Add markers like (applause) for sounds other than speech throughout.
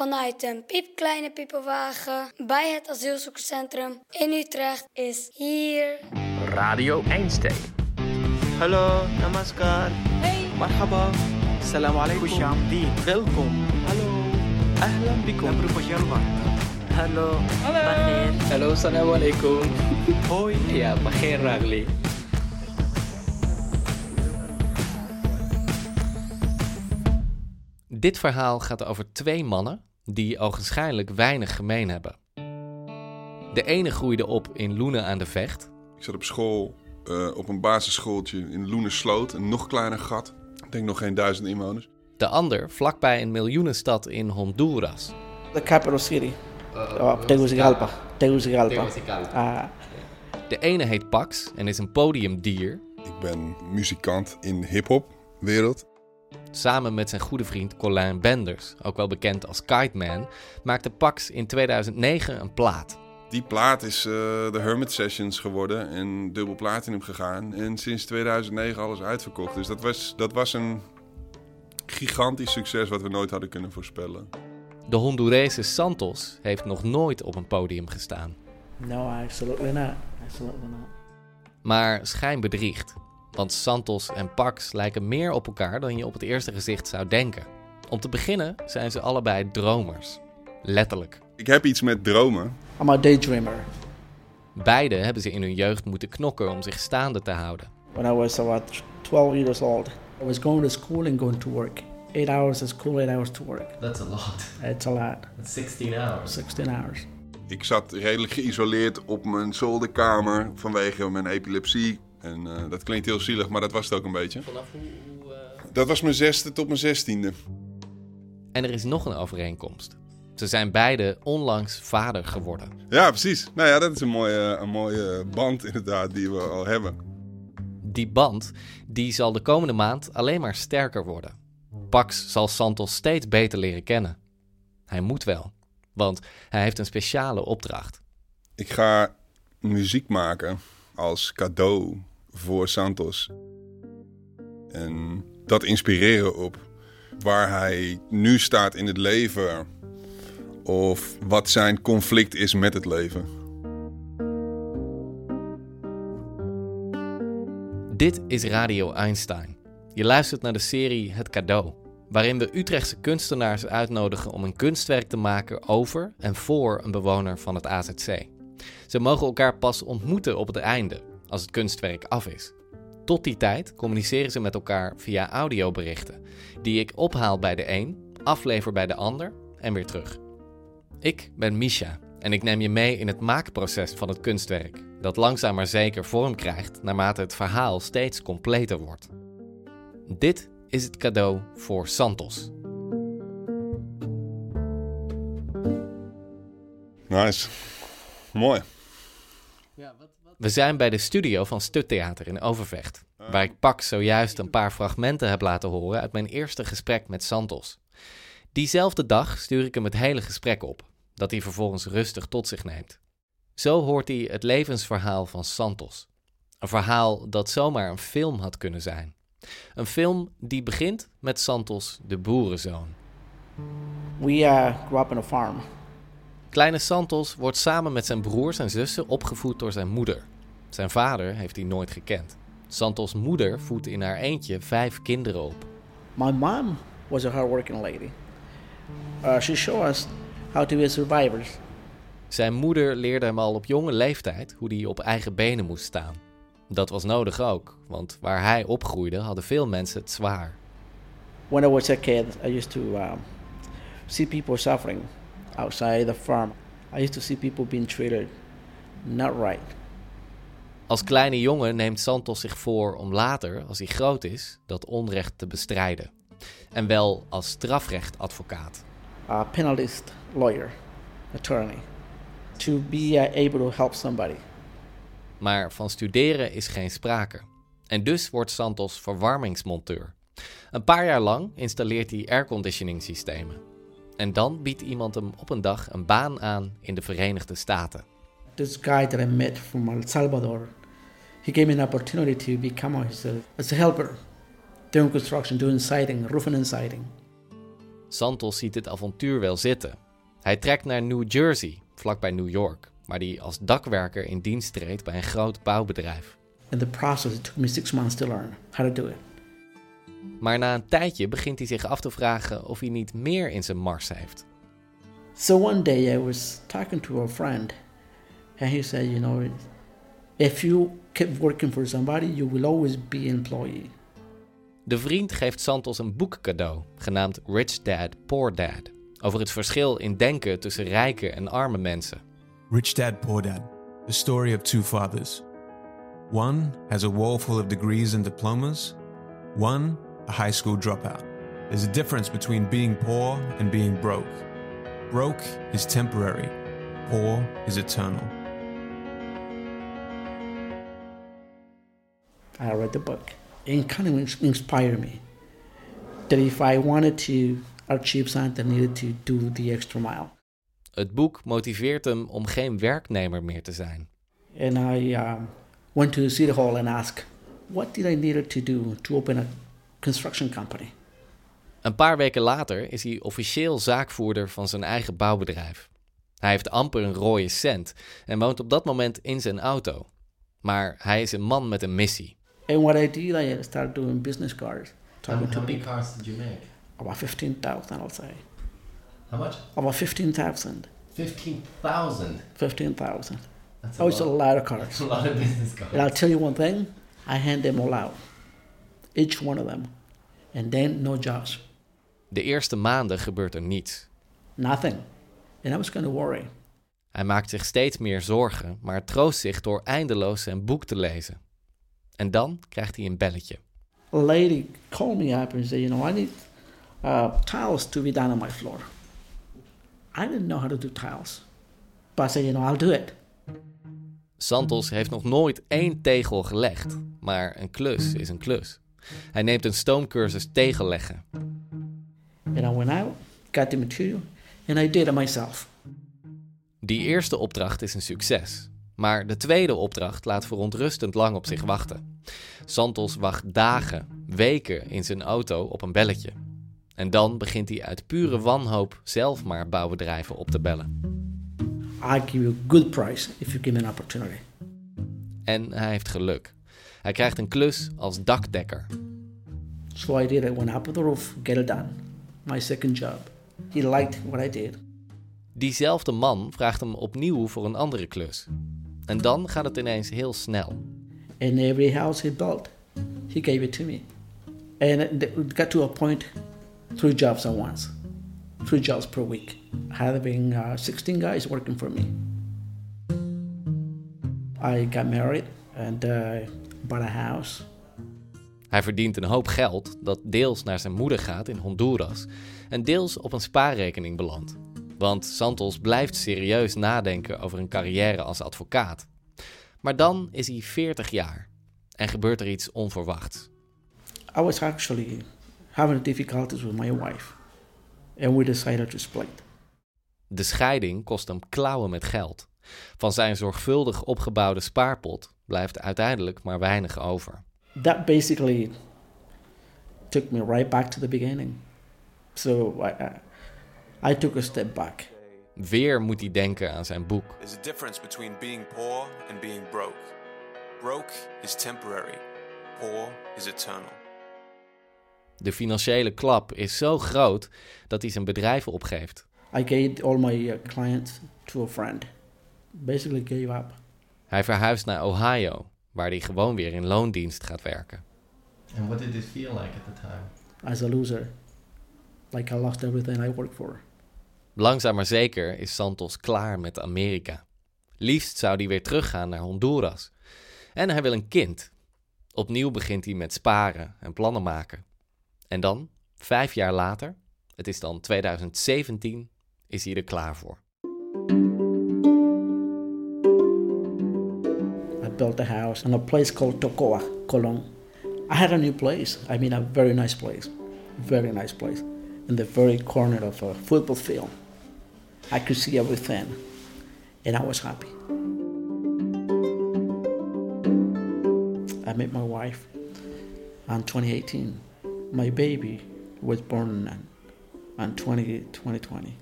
vanuit een piepkleine piepenwagen bij het asielzoekerscentrum in Utrecht is hier Radio Einstein. Hallo, namaskar. Hey. Marhaba. Salam alaikum. Welkom. Hallo. Ahlan bikum. Hallo. Hallo. Hallo, salam alaikum. Hoi. Ja, bagheer ragli. Dit verhaal gaat over twee mannen die ogenschijnlijk weinig gemeen hebben. De ene groeide op in Loenen aan de Vecht. Ik zat op school eh, op een basisschooltje in Loenersloot, een nog kleiner gat. Ik denk nog geen duizend inwoners. De ander vlakbij een miljoenenstad in Honduras. The capital city Tegucigalpa. Tegucigalpa. Ah, De ene heet Pax en is een podiumdier. Ik ben muzikant in hip-hop wereld. Samen met zijn goede vriend Colin Benders, ook wel bekend als Kite Man, maakte Pax in 2009 een plaat. Die plaat is eh, de Hermit Sessions geworden en dubbel platinum gegaan. En sinds 2009 alles uitverkocht. Dus dat was, dat was een gigantisch succes wat we nooit hadden kunnen voorspellen. De Hondurese Santos heeft nog nooit op een podium gestaan. no, absolutely not. Absolutely not. Maar schijn bedriegt. Want Santos en Pax lijken meer op elkaar dan je op het eerste gezicht zou denken. Om te beginnen zijn ze allebei dromers. Letterlijk. Ik heb iets met dromen. I'm a daydreamer. Beide hebben ze in hun jeugd moeten knokken om zich staande te houden. When I was about 12 years old, I was going to school and going to work. Eight hours at school, eight hours to work. That's a lot. It's a lot. That's 16 hours. 16 hours. Ik zat redelijk geïsoleerd op mijn zolderkamer vanwege mijn epilepsie. En eh, dat klinkt heel zielig, maar dat was het ook een beetje. Vanaf hoe... Dat was mijn zesde tot mijn zestiende. En er is nog een overeenkomst. Ze zijn beide onlangs vader geworden. Ja, precies. Nou ja, dat is een mooie, een mooie band inderdaad die we al hebben. Die band die zal de komende maand alleen maar sterker worden. Pax zal Santos steeds beter leren kennen. Hij moet wel, want hij heeft een speciale opdracht. Ik ga muziek maken als cadeau voor Santos. En dat inspireren op waar hij nu staat in het leven. Of wat zijn conflict is met het leven. Dit is Radio Einstein. Je luistert naar de serie Het Cadeau, waarin we Utrechtse kunstenaars uitnodigen om een kunstwerk te maken over en voor een bewoner van het AZC. Ze mogen elkaar pas ontmoeten op het einde, als het kunstwerk af is. Tot die tijd communiceren ze met elkaar via audioberichten, die ik ophaal bij de een, aflever bij de ander en weer terug. Ik ben Misha en ik neem je mee in het maakproces van het kunstwerk, dat langzaam maar zeker vorm krijgt naarmate het verhaal steeds completer wordt. Dit is het cadeau voor Santos. Nice. Mooi. We zijn bij de studio van Stuttheater in Overvecht, waar ik Pax zojuist een paar fragmenten heb laten horen uit mijn eerste gesprek met Santos. Diezelfde dag stuur ik hem het hele gesprek op, dat hij vervolgens rustig tot zich neemt. Zo hoort hij het levensverhaal van Santos. Een verhaal dat zomaar een film had kunnen zijn. Een film die begint met Santos, de boerenzoon. We uh, grew up on a farm. Kleine Santos wordt samen met zijn broers en zussen opgevoed door zijn moeder. Zijn vader heeft hij nooit gekend. Santos' moeder voedt in haar eentje vijf kinderen op. My mom was a hardworking lady. Uh, she showed us how to be survivors. Zijn moeder leerde hem al op jonge leeftijd hoe hij op eigen benen moest staan. Dat was nodig ook, want waar hij opgroeide hadden veel mensen het zwaar. When I was a kid, I used to um, see people suffering outside the farm. I used to see people being treated not right. Als kleine jongen neemt Santos zich voor om later, als hij groot is, dat onrecht te bestrijden. En wel als strafrechtadvocaat. A penalist lawyer, attorney, to be uh, able to help somebody. Maar van studeren is geen sprake. En dus wordt Santos verwarmingsmonteur. Een paar jaar lang installeert hij airconditioning systemen. En dan biedt iemand hem op een dag een baan aan in de Verenigde Staten. This guy that I met from El Salvador, he gave me an opportunity to become a, as a helper, doing construction, doing siding, roofing and siding. Santos ziet dit avontuur wel zitten. Hij trekt naar New Jersey, vlakbij New York, waar hij als dakwerker in dienst treedt bij een groot bouwbedrijf. In the process, it took me six months to learn how to do it. Maar na een tijdje begint hij zich af te vragen of hij niet meer in zijn mars heeft. So one day I was talking to a friend, and he said, You know, if you keep working for somebody, you will always be an employee. De vriend geeft Santos een boek cadeau, genaamd Rich Dad, Poor Dad, over het verschil in denken tussen rijke en arme mensen. Rich Dad Poor Dad The Story of Two Fathers. One has a wall full of degrees and diplomas, one a high school dropout. There's a difference between being poor and being broke. Broke is temporary, poor is eternal. I read the book. It kind of ins- inspired me that if I wanted to achieve something, I needed to do the extra mile. Het boek motiveert hem om geen werknemer meer te zijn. And I um, went to City Hall and asked, what did I need to do to open a construction company? Een paar weken later is hij officieel zaakvoerder van zijn eigen bouwbedrijf. Hij heeft amper een rode cent en woont op dat moment in zijn auto. Maar hij is een man met een missie. And what I did, I started doing business cards. Talking to people. cars did you make? About 15,000, I'll say. How much? About 15,000. 15,000. 15,000. That's Oh, it's a lot of cards. a lot of business cards. And I'll tell you one thing, I hand them all out. Each one of them. And then no jobs. De eerste maanden gebeurt er niets. Nothing. And I was kind of worried. Hij maakt zich steeds meer zorgen, maar troost zich door eindeloos zijn boek te lezen. En dan krijgt hij een belletje. A lady called me up and said, you know, I need uh, tiles to be done on my floor. I didn't know how to do tiles. But I said, you know, I'll do it. Santos heeft nog nooit één tegel gelegd, maar een klus is een klus. Hij neemt een stoomcursus tegelleggen. And I went out, got the material, and I did it myself. Die eerste opdracht is een succes, maar de tweede opdracht laat verontrustend lang op zich wachten. Santos wacht dagen, weken in zijn auto op een belletje. En dan begint hij uit pure wanhoop zelf maar bouwbedrijven op te bellen. I'll give you a good price if you give me an opportunity. En hij heeft geluk. Hij krijgt een klus als dakdekker. So I did. Went up on the roof, get it done. My second job. He liked what I did. Diezelfde man vraagt hem opnieuw voor een andere klus. En dan gaat het ineens heel snel. And every house he built, he gave it to me. And it it got to a point, three jobs at once, three jobs per week. Having uh, 16 guys working for me. I got married and uh, bought a house. Hij verdient een hoop geld dat deels naar zijn moeder gaat in Honduras en deels op een spaarrekening belandt. Want Santos blijft serieus nadenken over een carrière als advocaat. Maar dan is hij 40 jaar en gebeurt er iets onverwachts. I was actually having difficulties with my wife, and we decided to split. De scheiding kost hem klauwen met geld. Van zijn zorgvuldig opgebouwde spaarpot blijft uiteindelijk maar weinig over. that basically took me right back to the beginning. So I, I, took a step back. Weer moet hij denken aan zijn boek. There's a difference between being poor and being broke. Broke is temporary, poor is eternal. De financiële klap is zo groot dat hij zijn bedrijf opgeeft. I gave all my uh, clients to a friend. Basically, gave up. Hij verhuist naar Ohio, waar hij gewoon weer in loondienst gaat werken. And what did it feel like at the time? as a loser. Like I lost everything I worked for. Langzaam maar zeker is Santos klaar met Amerika. Liefst zou hij weer teruggaan naar Honduras. En hij wil een kind. Opnieuw begint hij met sparen en plannen maken. En dan, vijf jaar later, het is dan 2017, is hij er klaar voor. I built a house in a place called Tocoa, Colon. I had a new place. I mean, a very nice place. Very nice place. In the very corner of a football field. I could see everything. And I was happy. I met my wife in 2018. My baby was born 20, 2020.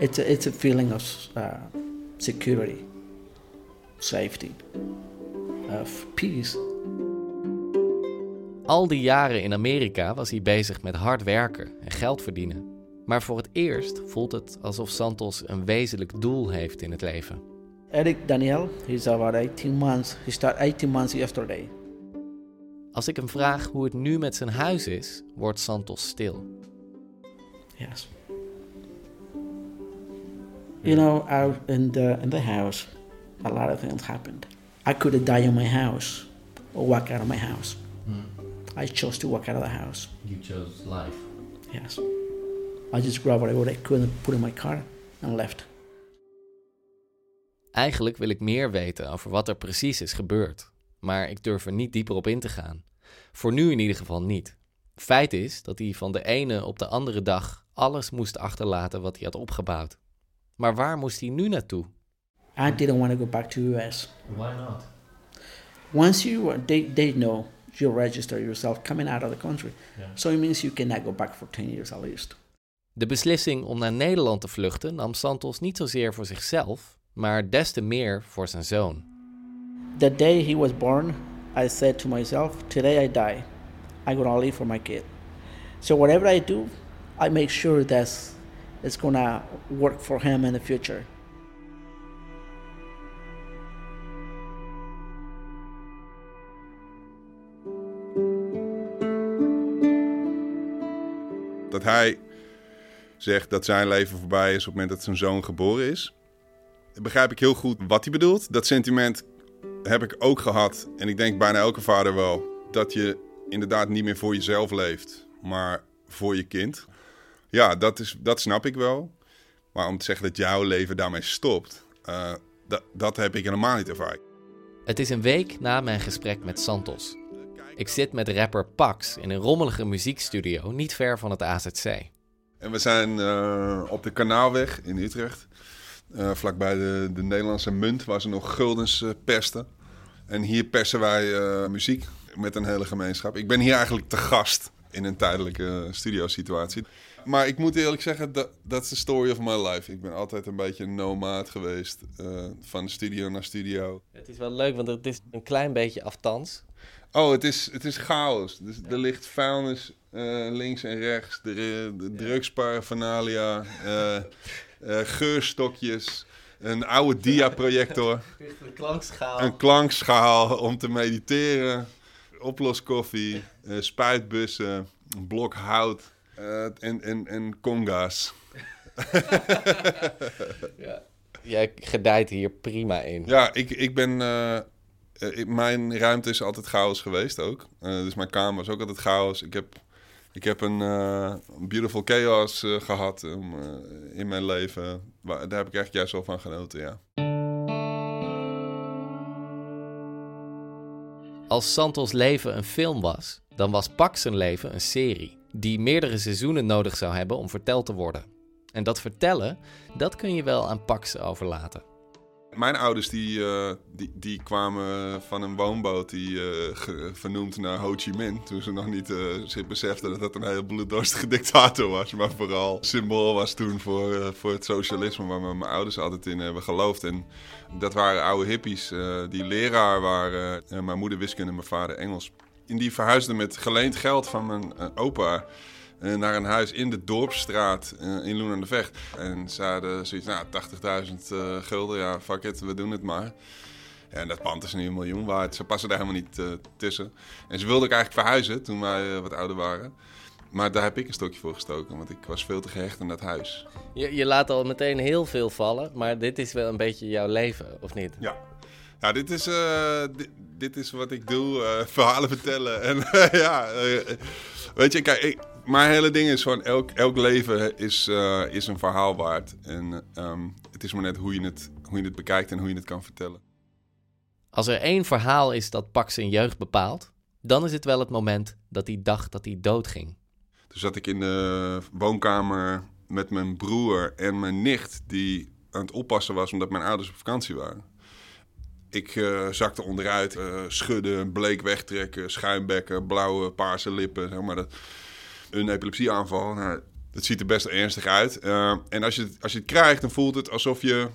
It's a, it's a feeling of uh, security, safety, of peace. Al die jaren in Amerika was hij bezig met hard werken en geld verdienen. Maar voor het eerst voelt het alsof Santos een wezenlijk doel heeft in het leven. Eric Daniel, he's about 18 months. He started 18 months yesterday. Als ik hem vraag hoe het nu met zijn huis is, wordt Santos stil. Yes. You know, out in the in the house, a lot of things happened. I could have died in my house or walk out of my house. I chose to walk out of the house. You chose life. Yes. I just grabbed whatever I could and put in my car and left. Eigenlijk wil ik meer weten over wat er precies is gebeurd, maar ik durf er niet dieper op in te gaan. Voor nu in ieder geval niet. Feit is dat hij van de ene op de andere dag alles moest achterlaten wat hij had opgebouwd. Maar waar moest hij nu naartoe? I didn't want to go back to US. Why not? Once you they they know you register yourself coming out of the country, Yeah. so it means you cannot go back for 10 years at least. De beslissing om naar Nederland te vluchten nam Santos niet zozeer voor zichzelf, maar des te meer voor zijn zoon. The day he was born, I said to myself, today I die. I'm gonna live for my kid. So whatever I do, I make sure that it's gonna work for him in the future. Dat hij zegt dat zijn leven voorbij is op het moment dat zijn zoon geboren is. Begrijp ik heel goed wat hij bedoelt. Dat sentiment heb ik ook gehad. En ik denk bijna elke vader wel. Dat je inderdaad niet meer voor jezelf leeft, maar voor je kind. Ja, dat, is, dat snap ik wel. Maar om te zeggen dat jouw leven daarmee stopt, eh, dat, dat heb ik helemaal niet ervaren. Het is een week na mijn gesprek met Santos. Ik zit met rapper Pax in een rommelige muziekstudio niet ver van het AZC. En we zijn eh, op de Kanaalweg in Utrecht. eh, vlakbij de, de Nederlandse munt, waar ze nog guldens eh, persten. En hier persen wij muziek met een hele gemeenschap. Ik ben hier eigenlijk te gast in een tijdelijke studiosituatie. Maar ik moet eerlijk zeggen, dat is de story of my life. Ik ben altijd een beetje een nomaat geweest. van studio naar studio. Het is wel leuk, want het is een klein beetje aftans. Oh, het is, het is chaos. Dus, Er ligt vuilnis eh, links en rechts. De, de drugsparaphernalia. eh eh, geurstokjes. Een oude diaprojector. (laughs) Een klankschaal. Een klankschaal om te mediteren. Oploskoffie. spuitbussen. Een blok hout. en, en, en conga's. (laughs) Jij gedijt hier prima in. Ja, ik, ik ben... ik- mijn ruimte is altijd chaos geweest ook. Dus mijn kamer is ook altijd chaos. Ik heb, ik heb een eh, beautiful chaos eh, gehad eh, in mijn leven. Daar heb ik echt juist wel van genoten, ja. Als Santos leven een film was, dan was Pax zijn leven een serie die meerdere seizoenen nodig zou hebben om verteld te worden. En dat vertellen, dat kun je wel aan Pax overlaten. Mijn ouders die, eh, die, die kwamen van een woonboot die ge- vernoemd naar Ho Chi Minh. Toen ze nog niet eh, zich beseften dat dat een heel bloeddorstige (laughs) dictator was. Maar vooral symbool was toen voor, voor het socialisme waar mijn ouders altijd in hebben geloofd. En dat waren oude hippies die leraar waren. Mijn moeder wiskunde, mijn vader Engels. En die verhuisden met geleend geld van mijn opa naar een huis in de Dorpsstraat eh, in Loen aan de Vecht. En ze hadden zoiets, nou, 80.000 eh, gulden, ja, fuck it, we doen het maar. En dat pand is nu een miljoen waard. Ze passen daar helemaal niet eh, tussen. En ze wilden ook eigenlijk verhuizen toen wij eh, wat ouder waren. Maar daar heb ik een stokje voor gestoken, want ik was veel te gehecht aan dat huis. Je, je laat al meteen heel veel vallen, maar dit is wel een beetje jouw leven, of niet? Ja. Ja, dit is, eh, dit, dit is wat ik doe, eh, verhalen vertellen. En eh, (laughs) ja, eh, weet je, kijk, ik, mijn hele ding is gewoon, elk, elk leven is, eh, is een verhaal waard. En ehm, het is maar net hoe je, het, hoe je het bekijkt en hoe je het kan vertellen. Als er één verhaal is dat Pax zijn jeugd bepaalt, dan is het wel het moment dat hij dacht dat hij doodging. Toen zat ik in de woonkamer met mijn broer en mijn nicht, die aan het oppassen was omdat mijn ouders op vakantie waren. Ik eh, zakte onderuit, eh, schudden, bleek wegtrekken, schuimbekken, blauwe, paarse lippen. Zeg maar dat. Een epilepsieaanval. Nou, Dat ziet er best ernstig uit. Uh, en als je, het, als je het krijgt, dan voelt het alsof je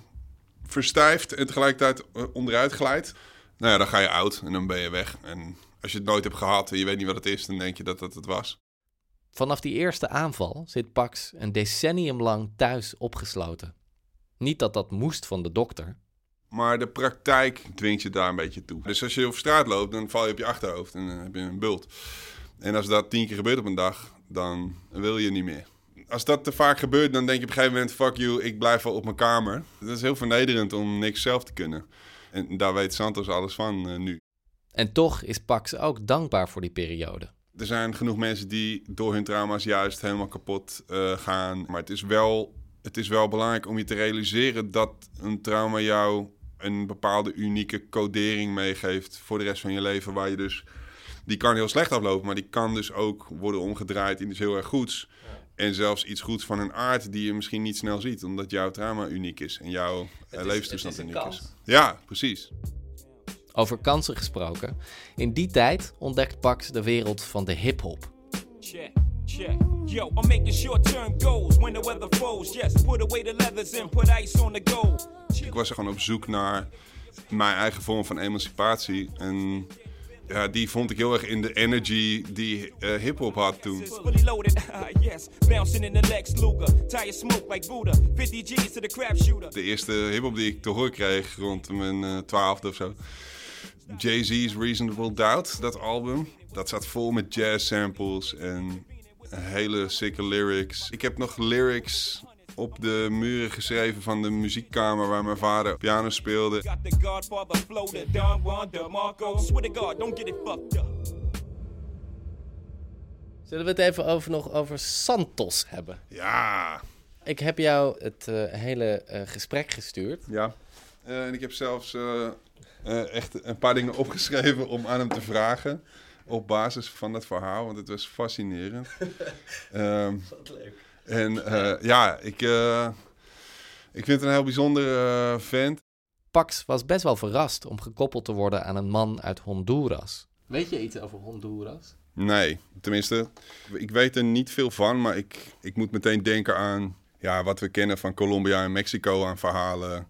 verstijft en tegelijkertijd onderuit glijdt. Nou ja, dan ga je oud en dan ben je weg. En als je het nooit hebt gehad en je weet niet wat het is, dan denk je dat dat het was. Vanaf die eerste aanval zit Pax een decennium lang thuis opgesloten. Niet dat dat moest van de dokter. Maar de praktijk dwingt je daar een beetje toe. Dus als je op straat loopt, dan val je op je achterhoofd en dan heb je een bult. En als dat tien keer gebeurt op een dag, dan wil je niet meer. Als dat te vaak gebeurt, dan denk je op een gegeven moment: fuck you, ik blijf wel op mijn kamer. Het is heel vernederend om niks zelf te kunnen. En daar weet Santos alles van uh, nu. En toch is Pax ook dankbaar voor die periode. Er zijn genoeg mensen die door hun trauma's juist helemaal kapot uh, gaan. Maar het is, wel, het is wel belangrijk om je te realiseren dat een trauma jou een bepaalde unieke codering meegeeft voor de rest van je leven. Waar je dus, die kan heel slecht aflopen, maar die kan dus ook worden omgedraaid in iets heel erg goeds. En zelfs iets goeds van een aard die je misschien niet snel ziet, omdat jouw trauma uniek is en jouw uh, levenstoestand uniek is. Ja, precies. Over kansen gesproken. In die tijd ontdekt Pax de wereld van de hip-hop. Yo, I'm making short-term goals when the weather falls. Yes, put away the leathers and put ice on the goal. Ik was gewoon op zoek naar mijn eigen vorm van emancipatie. En ja, die vond ik heel erg in de energy die uh, hip-hop had toen. (laughs) De eerste hip-hop die ik te horen kreeg rond mijn uh, twaalfde of zo. Jay-Z's Reasonable Doubt, dat album. Dat zat vol met jazz samples en hele sikke lyrics. Ik heb nog lyrics op de muren geschreven van de muziekkamer waar mijn vader piano speelde. Zullen we het even over, nog over Santos hebben? Ja. Ik heb jou het uh, hele uh, gesprek gestuurd. Ja. Uh, en ik heb zelfs echt een paar dingen (laughs) opgeschreven om aan hem te vragen. Op basis van dat verhaal, want het was fascinerend. um, (laughs) Wat leuk. En uh, ja, ik, uh, ik vind het een heel bijzonder uh, vent. Pax was best wel verrast om gekoppeld te worden aan een man uit Honduras. Weet je iets over Honduras? Nee, tenminste, ik weet er niet veel van, maar ik, ik moet meteen denken aan ja, wat we kennen van Colombia en Mexico aan verhalen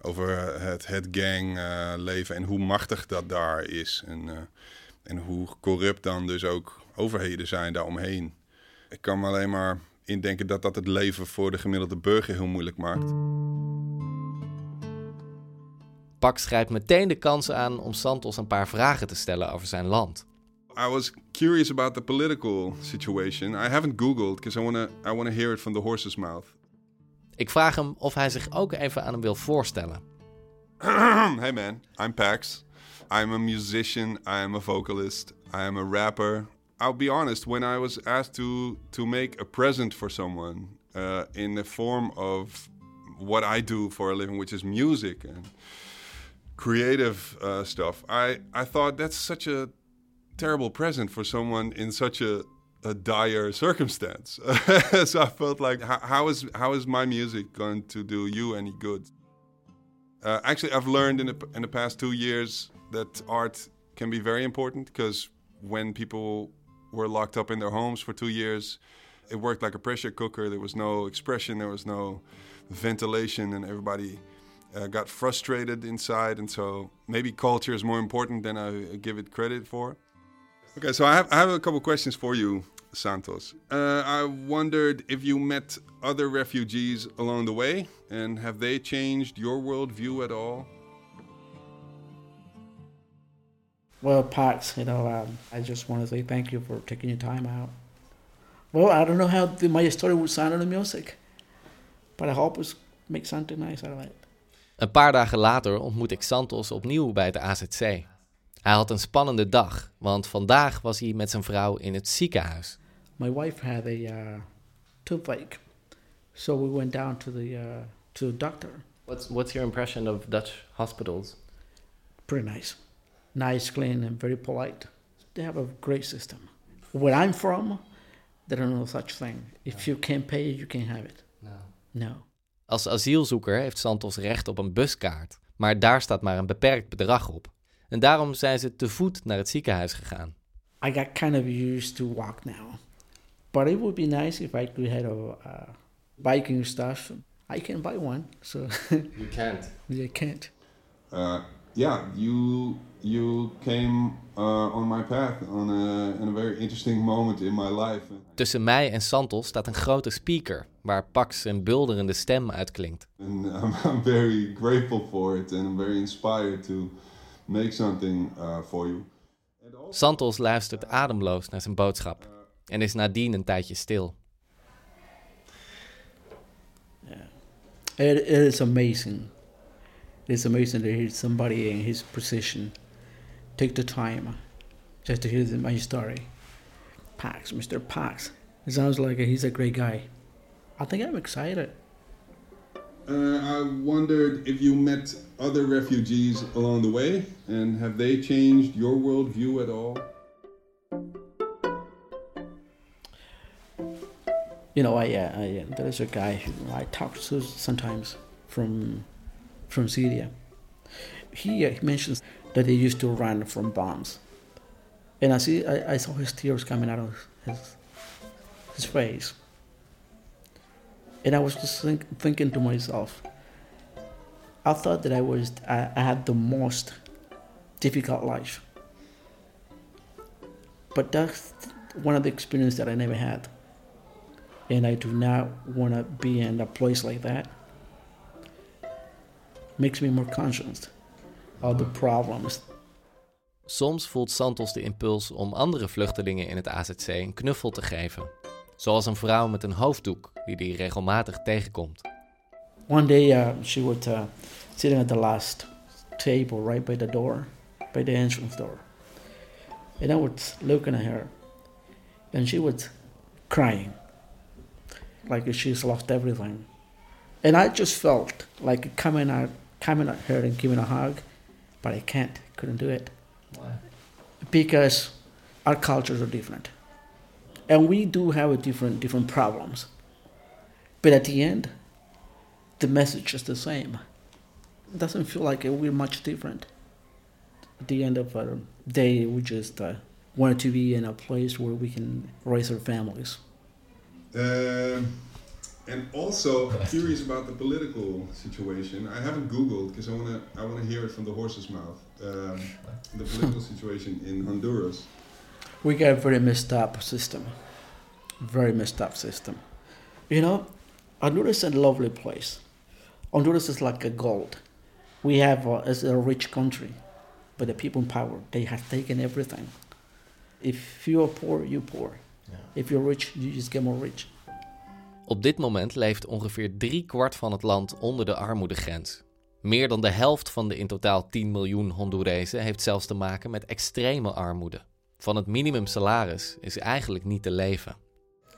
over het, het gangleven en hoe machtig dat daar is. En, en hoe corrupt dan dus ook overheden zijn daaromheen. Ik kan me alleen maar indenken dat dat het leven voor de gemiddelde burger heel moeilijk maakt. Pax grijpt meteen de kans aan om Santos een paar vragen te stellen over zijn land. I was curious about the political situation. I haven't googled because I want to I want to hear it from the horse's mouth. Ik vraag hem of hij zich ook even aan hem wil voorstellen. (clears throat) hey man, I'm Pax. I'm a musician, I am a vocalist, I am a rapper, I'll be honest. When I was asked to to make a present for someone uh, in the form of what I do for a living, which is music and creative uh, stuff, I I thought that's such a terrible present for someone in such a a dire circumstance. (laughs) so I felt like, how, is how is my music going to do you any good? Uh, actually, I've learned in the, in the past two years that art can be very important because when people were locked up in their homes for two years. It worked like a pressure cooker. There was no expression, there was no ventilation, and everybody uh, got frustrated inside. And so maybe culture is more important than I give it credit for. Okay, so I have, I have a couple questions for you, Santos. Uh, I wondered if you met other refugees along the way, and have they changed your worldview at all? Well, Pax, you know, um, I just want to say thank you for taking your time out. Well, I don't know how the, my story would sound in the music, but I hope it makes something nice out of it. Een paar dagen later ontmoet ik Santos opnieuw bij de AZC. Hij had een spannende dag, want vandaag was hij met zijn vrouw in het ziekenhuis. My wife had a uh, toothache, so we went down to the uh, to the doctor. What's what's your impression of Dutch hospitals? Pretty nice. Nice, clean, and very polite. They have a great system. Where I'm from, there are no such thing. If you can't pay, you can't have it. No. No. Als asielzoeker heeft Santos recht op een buskaart, maar daar staat maar een beperkt bedrag op. En daarom zijn ze te voet naar het ziekenhuis gegaan. I got kind of used to walk now. But it would be nice if I could have a uh, biking stuff. I can buy one, so You can't. (laughs) you can't. Uh, yeah, you you came uh, on my path on a, in a very interesting moment in my life. Tussen mij en Santos staat een grote speaker waar Pax een bulderende stem uitklinkt. And I'm, (laughs) I'm very grateful for it, and I'm very inspired to make something uh, for you. Santos luistert ademloos naar zijn boodschap en is nadien een tijdje stil. It, it is amazing. It's amazing to hear somebody in his position take the time just to hear the- my story. Pax, Mr. Pax. It sounds like he's a great guy. I think I'm excited. Uh, I wondered if you met other refugees along the way, and have they changed your worldview at all? You know, I, uh, I uh, there is a guy who I talk to sometimes from from Syria. He, uh, he mentions that he used to run from bombs, and I see I, I saw his tears coming out of his his face, and I was just think, thinking to myself. I thought that I was I, I had the most difficult life, but that's one of the experiences that I never had and I do not want to be in a place like that. Makes me more conscious of the problems. Soms voelt Santos de impuls om andere vluchtelingen in het AZC een knuffel te geven. Zoals een vrouw met een hoofddoek die hij regelmatig tegenkomt. One day, uh, she was uh, sitting at the last table right by the door, by the entrance door, and I was looking at her, and she was crying, like she's lost everything, and I just felt like coming out, coming at her and giving a hug, but I can't, couldn't do it. Why? because our cultures are different. And we do have a different different problems. But at the end the message is the same. It doesn't feel like we're much different. At the end of our day we just uh, want to be in a place where we can raise our families. Um, and also curious about the political situation. I haven't Googled because I wanna I wanna hear it from the horse's mouth. Um, the political (laughs) situation in Honduras. we got a very messed up system. Very messed up system. You know honduras is a lovely place. Honduras is like a gold. We have uh, it's a rich country but the people in power they have taken everything. If you're poor you're poor. If you're rich you just get more rich Op dit moment leeft ongeveer drie kwart van het land onder de armoedegrens. Meer dan de helft van de in totaal 10 miljoen Hondurezen heeft zelfs te maken met extreme armoede. Van het minimumsalaris is eigenlijk niet te leven.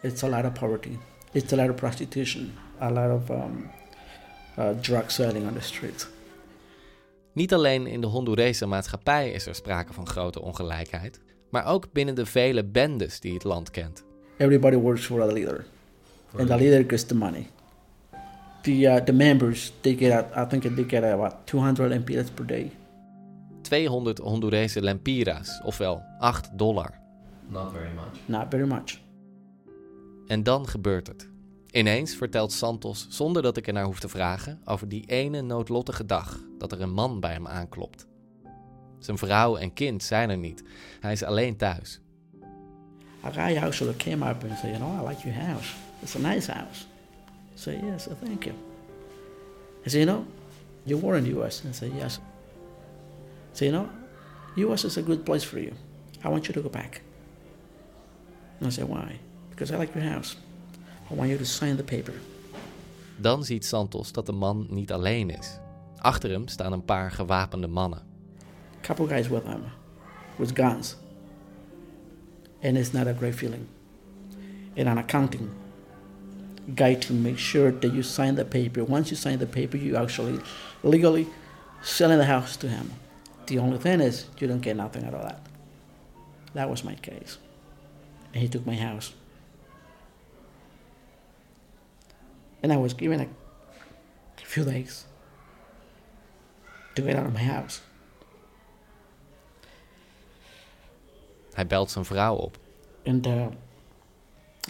it's a lot of poverty it's a lot of prostitution a lot of um, uh, drug selling on the streets Niet alleen in de Hondurese maatschappij is er sprake van grote ongelijkheid, maar ook binnen de vele bendes die het land kent. everybody works for a leader, and the leader gets the money. The uh, the members they get uh, I think they get about 200 lempiras per day. 200 Hondurese lempiras, ofwel 8 dollar. Not very much. Not very much. En dan gebeurt het. Ineens vertelt Santos, zonder dat ik er naar hoef te vragen, over die ene noodlottige dag dat er een man bij hem aanklopt. Zijn vrouw en kind zijn er niet. Hij is alleen thuis. A guy actually came up and said, you know, I like your house. It's a nice house. I said, yes, uh, thank you. He said, you know, you were in the U.S. I said, yes. He said, you know, U.S. is a good place for you. I want you to go back. And I said, why? Because I like your house. I want you to sign the paper. Dan ziet Santos dat de man niet alleen is. Achter hem staan een paar gewapende mannen. A couple guys with him with guns and it's not a great feeling and an accounting guy to make sure that you sign the paper. Once you sign the paper you actually legally selling the house to him. The only thing is you don't get nothing out of that. That was my case. And he took my house. And i was given a few days to get out of my house. Hij belt zijn vrouw op. and uh,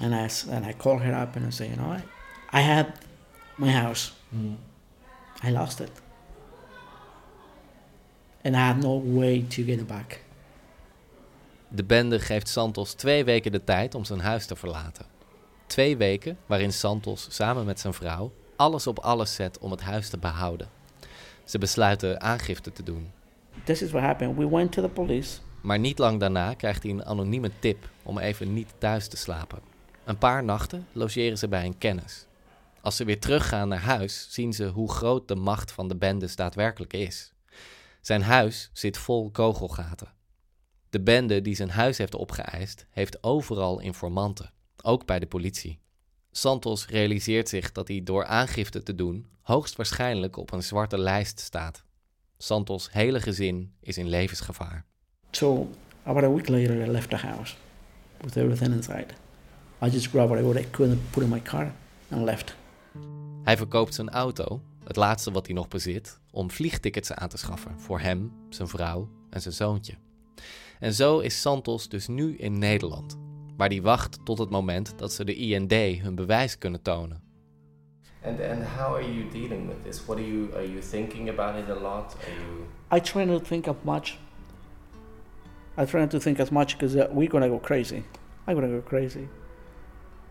And I, and I called her up and I said, you know what? I had my house. I lost it. And I had no way to get it back. De bende geeft Santos twee weken de tijd om zijn huis te verlaten. Twee weken waarin Santos samen met zijn vrouw alles op alles zet om het huis te behouden. Ze besluiten aangifte te doen. This is what happened. We went to the police. Maar niet lang daarna krijgt hij een anonieme tip om even niet thuis te slapen. Een paar nachten logeren ze bij een kennis. Als ze weer teruggaan naar huis, zien ze hoe groot de macht van de bendes daadwerkelijk is. Zijn huis zit vol kogelgaten. De bende die zijn huis heeft opgeëist, heeft overal informanten, ook bij de politie. Santos realiseert zich dat hij door aangifte te doen hoogstwaarschijnlijk op een zwarte lijst staat. Santos' hele gezin is in levensgevaar. So about a week later, I left the house with everything inside. I just grabbed what I could and put in my car and left. Hij verkoopt zijn auto, het laatste wat hij nog bezit, om vliegtickets aan te schaffen voor hem, zijn vrouw en zijn zoontje. En zo is Santos dus nu in Nederland, waar hij wacht tot het moment dat ze de IND hun bewijs kunnen tonen. And and how are you dealing with this? What are you are you thinking about it a lot? Are you I try not to think of much. I try not to think as much because uh, we're gonna go crazy. I'm gonna go crazy.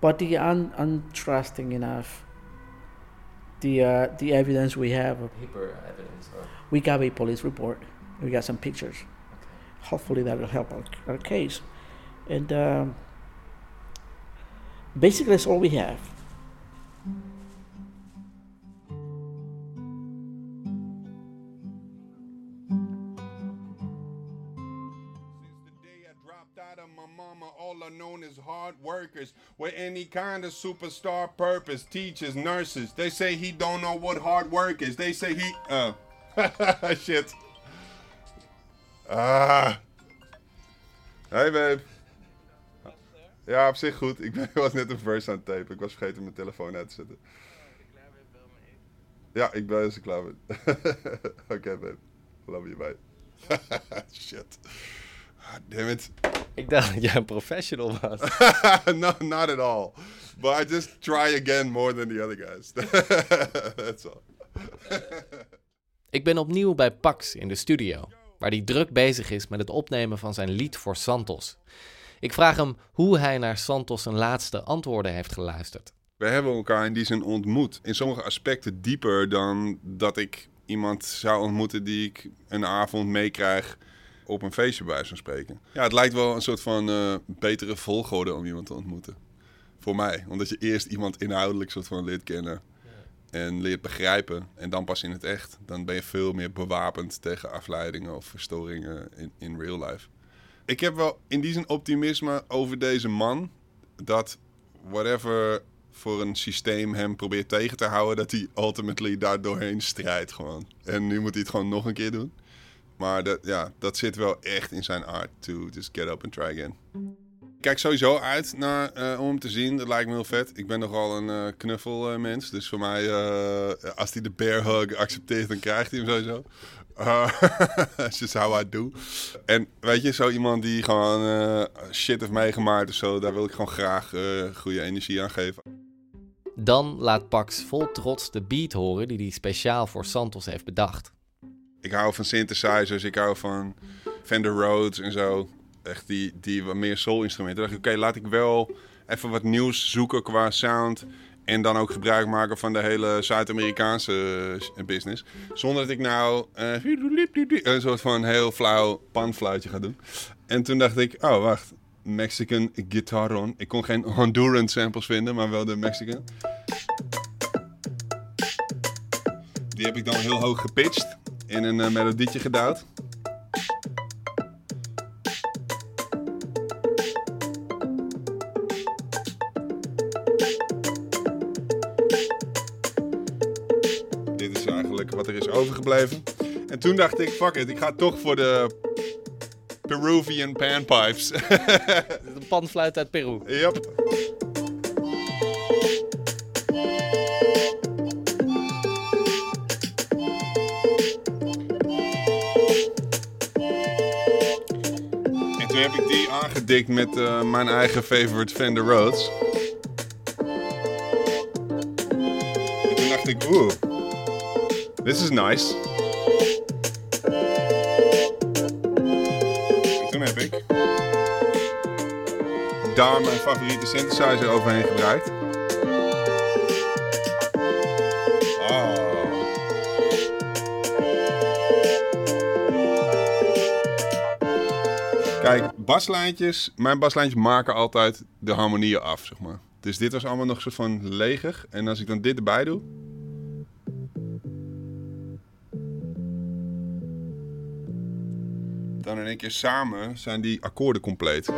But the un- untrusting enough, the uh, the evidence we have, hyper evidence or we got a police report. We got some pictures. Hopefully that will help our, our case. And um, basically, that's all we have. Are known as hard workers with any kind of superstar purpose. Teachers, nurses, they say he don't know what hard work is. They say he, uh, (laughs) shit. Ah. Hey babe. Ja, op zich goed. Ik ben- (laughs) was net een verse aan het tapen. Ik was vergeten mijn telefoon uit te zetten. Ja, ik ben er klaar mee. (laughs) Oké, babe. Love you, bye. Shit. Ah, damn it. Ik dacht dat jij een professional was. (laughs) no, not at all. But I just try again more than the other guys. (laughs) That's all. (laughs) Ik ben opnieuw bij Pax in de studio, waar hij druk bezig is met het opnemen van zijn lied voor Santos. Ik vraag hem hoe hij naar Santos zijn laatste antwoorden heeft geluisterd. We hebben elkaar in die zin ontmoet. In sommige aspecten dieper dan dat ik iemand zou ontmoeten die ik een avond meekrijg op een feestje bij zo'n spreken. Ja, het lijkt wel een soort van eh, betere volgorde om iemand te ontmoeten. Voor mij. Omdat je eerst iemand inhoudelijk soort van leert kennen. En leert begrijpen. En dan pas in het echt. Dan ben je veel meer bewapend tegen afleidingen of verstoringen in, in real life. Ik heb wel in die zin optimisme over deze man. Dat whatever voor een systeem hem probeert tegen te houden, dat hij ultimately daar doorheen strijdt gewoon. En nu moet hij het gewoon nog een keer doen. Maar dat, ja, dat zit wel echt in zijn art to just get up and try again. Ik kijk sowieso uit naar, eh, om hem te zien. Dat lijkt me heel vet. Ik ben nogal een eh, knuffelmens. dus voor mij, eh, als hij de bear hug accepteert, dan krijgt hij hem sowieso. Uh, (laughs) that's just how I do. En weet je, zo iemand die gewoon eh, shit heeft meegemaakt of zo, daar wil ik gewoon graag eh, goede energie aan geven. Dan laat Pax vol trots de beat horen die hij speciaal voor Santos heeft bedacht. Ik hou van synthesizers, ik hou van Fender Rhodes en zo. Echt die, die wat meer soul-instrumenten. Dacht ik, oké, laat ik wel even wat nieuws zoeken qua sound. En dan ook gebruik maken van de hele Zuid-Amerikaanse eh, business. Zonder dat ik nou eh, een soort van heel flauw panfluitje ga doen. En toen dacht ik, oh wacht, Mexican guitaron. Ik kon geen Honduran samples vinden, maar wel de Mexican. Die heb ik dan heel hoog gepitcht in een eh, melodietje gedouwd. Dit is eigenlijk wat er is overgebleven. En toen dacht ik, fuck it, ik ga toch voor de Peruvian panpipes. (laughs) Een panfluit uit Peru. yep. heb ik die aangedikt met eh, mijn eigen favorite Fender Rhodes. Roads. En toen dacht ik, oeh, this is nice. En toen heb ik daar mijn favoriete synthesizer overheen gebruikt. Baslijntjes, mijn baslijntjes maken altijd de harmonieën af, zeg maar. Dus dit was allemaal nog soort van leger. En als ik dan dit erbij doe... Dan in één keer samen zijn die akkoorden compleet.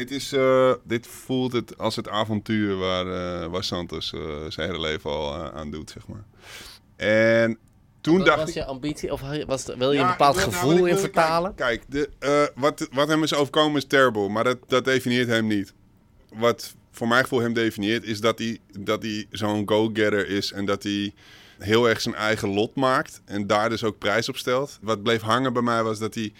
Dit, is, eh, dit voelt het als het avontuur waar, eh waar Santos eh, zijn hele leven al aan doet, zeg maar. En toen Wat dacht was ik... je ambitie? Of was, wil je een bepaald nou, gevoel in vertalen? Kijk, kijk de, wat, wat hem is overkomen is terrible, maar dat, dat definieert hem niet. Wat voor mijn gevoel hem definieert, is dat hij, dat hij zo'n go-getter is en dat hij heel erg zijn eigen lot maakt en daar dus ook prijs op stelt. Wat bleef hangen bij mij was dat hij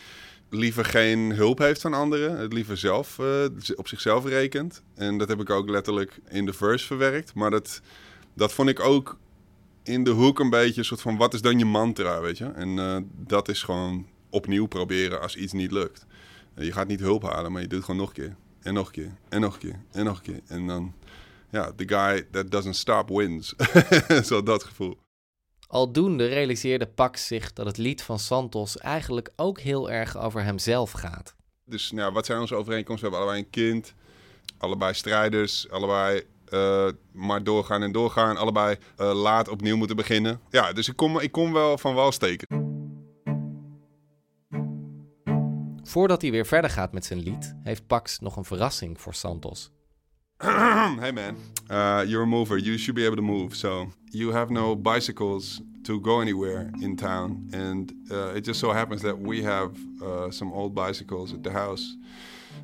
liever geen hulp heeft van anderen, het liever zelf eh, op zichzelf rekent. En dat heb ik ook letterlijk in de verse verwerkt, maar dat, dat vond ik ook in de hoek een beetje een soort van wat is dan je mantra, weet je? En eh, dat is gewoon opnieuw proberen als iets niet lukt. Eh, je gaat niet hulp halen, maar je doet het gewoon nog een keer. En nog een keer. En nog een keer. En nog een keer. En dan, ja, the guy that doesn't stop wins. (laughs) Zo dat gevoel. Aldoende realiseerde Pax zich dat het lied van Santos eigenlijk ook heel erg over hemzelf gaat. Dus nou, wat zijn onze overeenkomsten? We hebben allebei een kind. Allebei strijders. Allebei eh, maar doorgaan en doorgaan. Allebei eh, laat opnieuw moeten beginnen. Ja, dus ik kom, ik kom wel van wal steken. Voordat hij weer verder gaat met zijn lied, heeft Pax nog een verrassing voor Santos. (clears throat) hey man, uh, you're a mover. You should be able to move. So you have no bicycles to go anywhere in town, and uh, it just so happens that we have uh, some old bicycles at the house.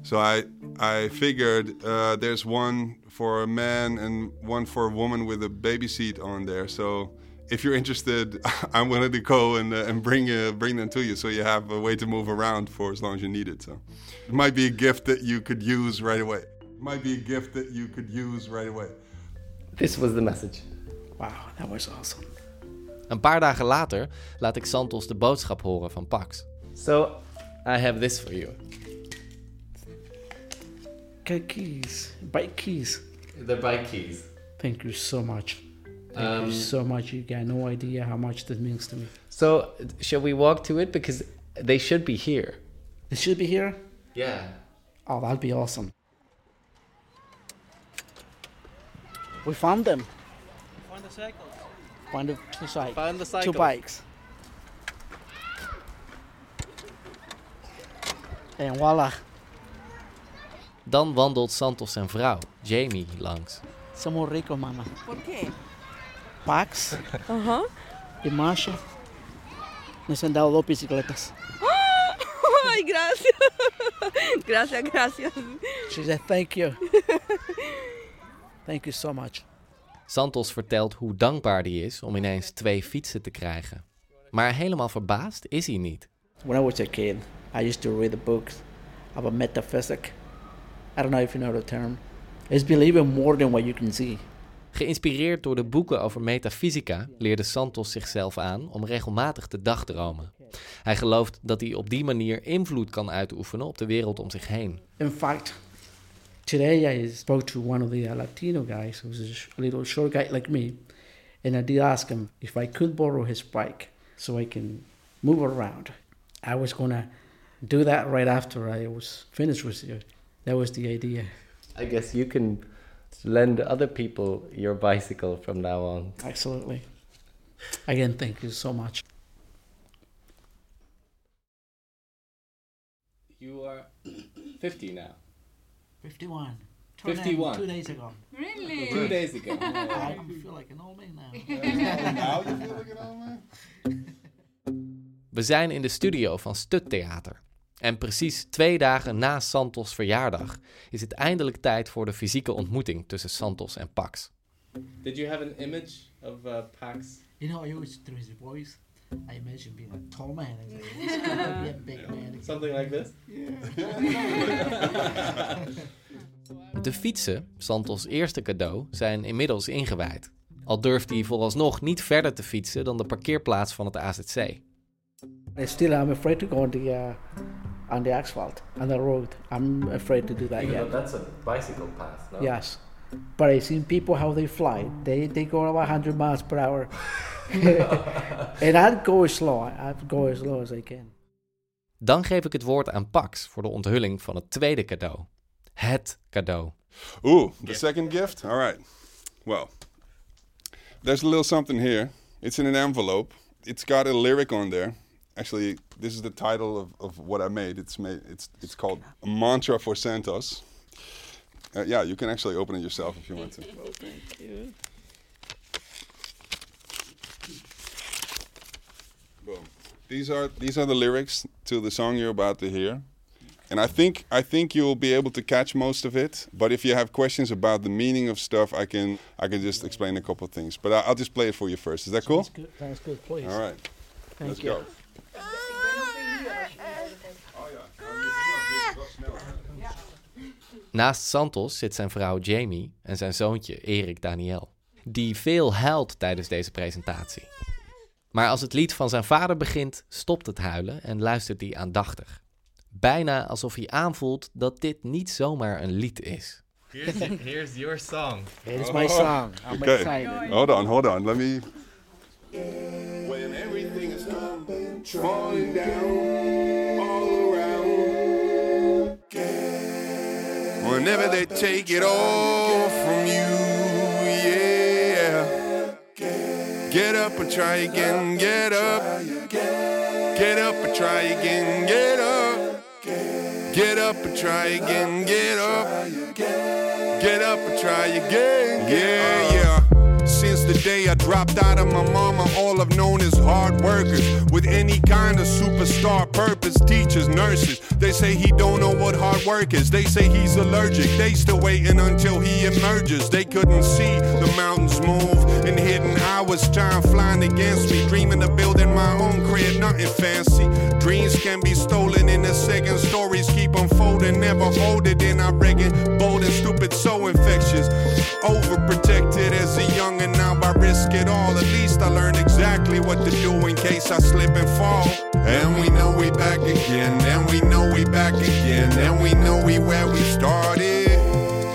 So I I figured uh, there's one for a man and one for a woman with a baby seat on there. So. If you're interested, (laughs) I'm willing to go and, uh, and bring uh, bring them to you, so you have a way to move around for as long as you need it. So, it might be a gift that you could use right away might be a gift that you could use right away. This was the message. Wow, that was awesome. Een paar dagen later laat ik Santos de boodschap horen van Pax. So, I have this for you. Okay, keys, bike keys. The bike keys. Thank you so much. Thank Um, you so much. You got no idea how much this means to me. So, shall we walk to it because they should be here? They should be here. Yeah. Oh, that'd be awesome. We found them. Find the cycles. Find the two side. Find the Two cycle. bikes. And voila. Dan wandelt Santos zijn vrouw, Jamie, langs. Somos ricos, mama. ¿Por qué? Pax Ajá. y Masha nos han dado dos bicicletas. Ay, gracias. Gracias, gracias. She said, thank you. (laughs) thank you so much. Santos vertelt hoe dankbaar hij is om ineens twee fietsen te krijgen. Maar helemaal verbaasd is hij niet. When I was a kid, I used to read the books about metaphysics. I don't know if you know the term. It's believing more than what you can see. Geïnspireerd door de boeken over metafysica leerde Santos zichzelf aan om regelmatig te dagdromen. Hij gelooft dat hij op die manier invloed kan uitoefenen op de wereld om zich heen. In fact, today I spoke to one of the Latino guys who's a, sh- a little short guy like me, and I did ask him if I could borrow his bike so I can move around. I was gonna do that right after I was finished with you. That was the idea. I guess you can lend other people your bicycle from now on. Absolutely. Again, thank you so much. You are 50 now. 51. 51. Two days ago. Really? Two days ago. (laughs) I feel like an old man now. (laughs) (laughs) We zijn in de studio van Stut Theater. En precies twee dagen na Santos' verjaardag is het eindelijk tijd voor de fysieke ontmoeting tussen Santos en Pax. Did you have an image of uh, Pax You know, I always through his voice, I imagine being a tall man. and be a big man. Something like this? De fietsen, Santos' eerste cadeau, zijn inmiddels ingewijd. Al durft hij vooralsnog niet verder te fietsen dan de parkeerplaats van het AZC. I still am afraid to go on the uh, on the asphalt on the road. I'm afraid to do that Even yet. though that's a bicycle path, no? Yes, but I seen people how they fly. They they go about 100 miles per hour, (laughs) and I go as slow. I go as slow as I can. Dan geef ik het woord aan Pax voor de onthulling van het tweede cadeau. Het cadeau. Ooh, the second gift? All right. Well, there's a little something here. It's in an envelope. It's got a lyric on there. Actually, this is the title of, of what I made. It's made. It's it's called a mantra for Santos. Uh, yeah, you can actually open it yourself if you want to. (laughs) Oh, Thank you. Boom. These are these are the lyrics to the song you're about to hear. And I think I think you'll be able to catch most of it. But if you have questions about the meaning of stuff, I can I can just explain a couple of things. But I, I'll just play it for you first. Is that cool? Sounds good. Sounds good, please. All right. Thank Let's you. go. Naast Santos zit zijn vrouw Jamie en zijn zoontje Erik Daniel, die veel huilt tijdens deze presentatie. Maar als het lied van zijn vader begint, stopt het huilen en luistert hij aandachtig. Bijna alsof hij aanvoelt dat dit niet zomaar een lied is. Here's, here's your song. It's my song. I'm Okay. excited. Hold on, hold on. Let me. When everything is falling down Whenever they take it all from you, yeah. Get up and try again, get up. Get up and try again, get up. Get up and try again, get up. Get up and try again, yeah, yeah. The day I dropped out of my mama, all I've known is hard workers with any kind of superstar purpose. Teachers, nurses, they say he don't know what hard work is. They say he's allergic. They still waiting until he emerges. They couldn't see the mountains move in hidden hours. Time flying against me, dreaming of building my own crib, nothing fancy. Dreams can be stolen in a second. Stories keep unfolding, never hold it in. I reckon bold and stupid, so infectious. Overprotected as a young, and now I risk it all. At least I learned exactly what to do in case I slip and fall. And we know we back again, and we know we back again, and we know we where we started.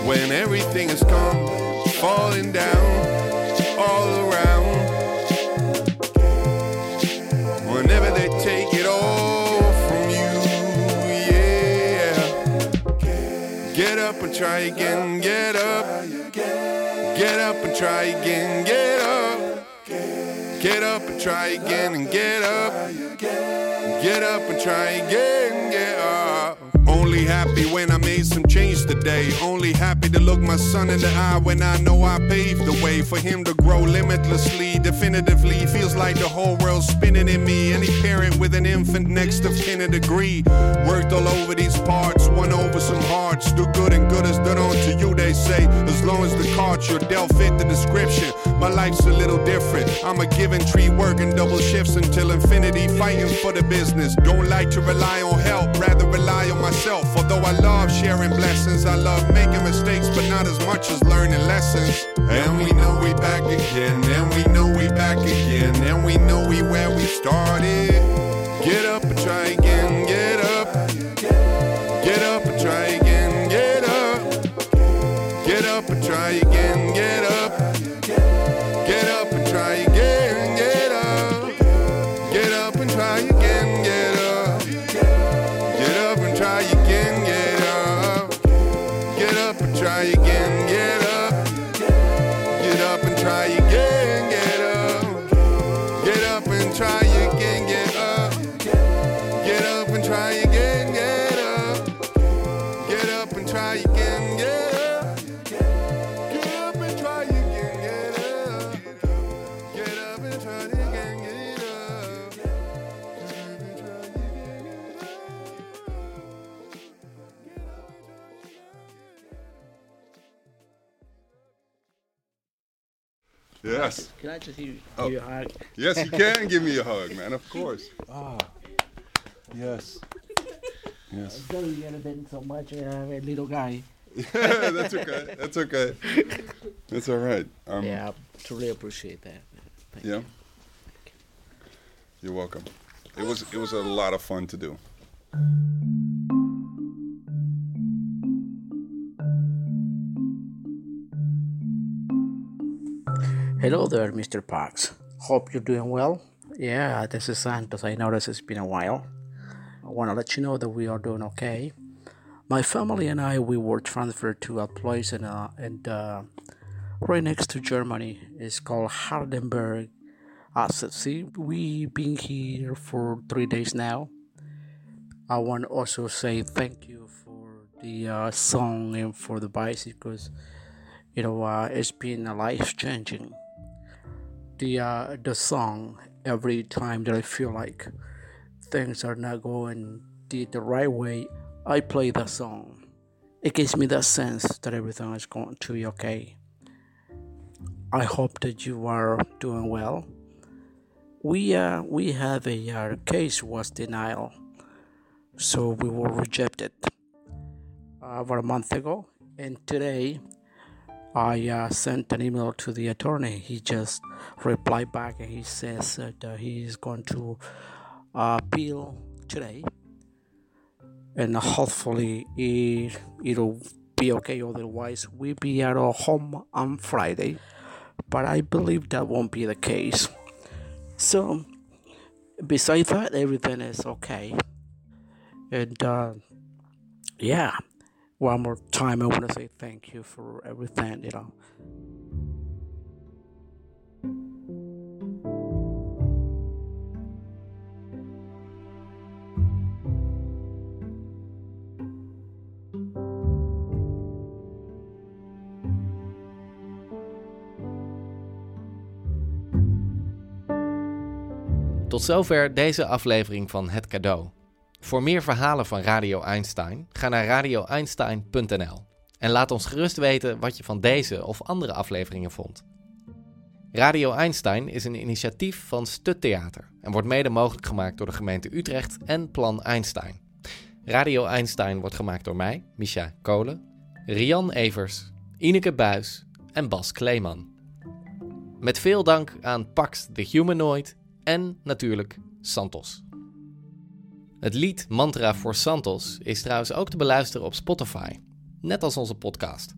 When everything has come falling down all around. Whenever they take it all from you, yeah. Get up and try again, get up. Get up and try again, get up. Get up and try again and get up. Get up and try again, get up. Only happy when I made some change today. Only happy to look my son in the eye when I know I paved the way for him to grow limitlessly, definitively. Feels like the whole world's spinning in me. Any parent with an infant next of kin a degree. Worked all over these parts, won over some hearts. Do good and good is done unto you, they say. As long as the cards you're dealt fit the description. My life's a little different. I'm a given tree working double shifts until infinity, fighting for the business. Don't like to rely on help, rather rely on myself. Although I love sharing blessings, I love making mistakes, but not as much as learning lessons. And we know we back again, and we know we back again, and we know we where we started. Get up and try Can I just give you, Oh. you a hug? Yes, you can (laughs) give me a hug, man. Of course. Ah. Yes. Yes. I don't get it so much, uh, a little guy. (laughs) That's okay. (laughs) That's okay. That's all right. Um, yeah, I truly appreciate that. Thank Yeah. you. You're welcome. It was it was a lot of fun to do. Hello there, Mr. Parks. Hope you're doing well. Yeah, this is Santos. I notice it's been a while. I want to let you know that we are doing okay. My family and I, we were transferred to a place in, uh, in uh, right next to Germany. It's called Hardenberg. As See, we've been here for three days now. I want to also say thank you for the uh, song and for the bicycles you know uh, it's been a life changing the uh, the song every time that I feel like things are not going the, the right way I play the song. It gives me that sense that everything is going to be okay. I hope that you are doing well. We uh, we have a uh, case was denial so we were rejected uh, about a month ago and today I uh, sent an email to the attorney. He just replied back and he says that uh, he is going to uh, appeal today, and hopefully it it'll be okay. Otherwise, we'll be at our home on Friday, but I believe that won't be the case. So, besides that, everything is okay, and uh, yeah one more time, I want to say thank you for everything, you know. Tot zover deze aflevering van Het Cadeau. Voor meer verhalen van Radio Einstein, ga naar radioeinstein.nl en laat ons gerust weten wat je van deze of andere afleveringen vond. Radio Einstein is een initiatief van Stut Theater en wordt mede mogelijk gemaakt door de gemeente Utrecht en Plan Einstein. Radio Einstein wordt gemaakt door mij, Misha Kolen, Rian Evers, Ineke Buis en Bas Kleeman. Met veel dank aan Pax the Humanoid en natuurlijk Santos. Het lied Mantra voor Santos is trouwens ook te beluisteren op Spotify, net als onze podcast.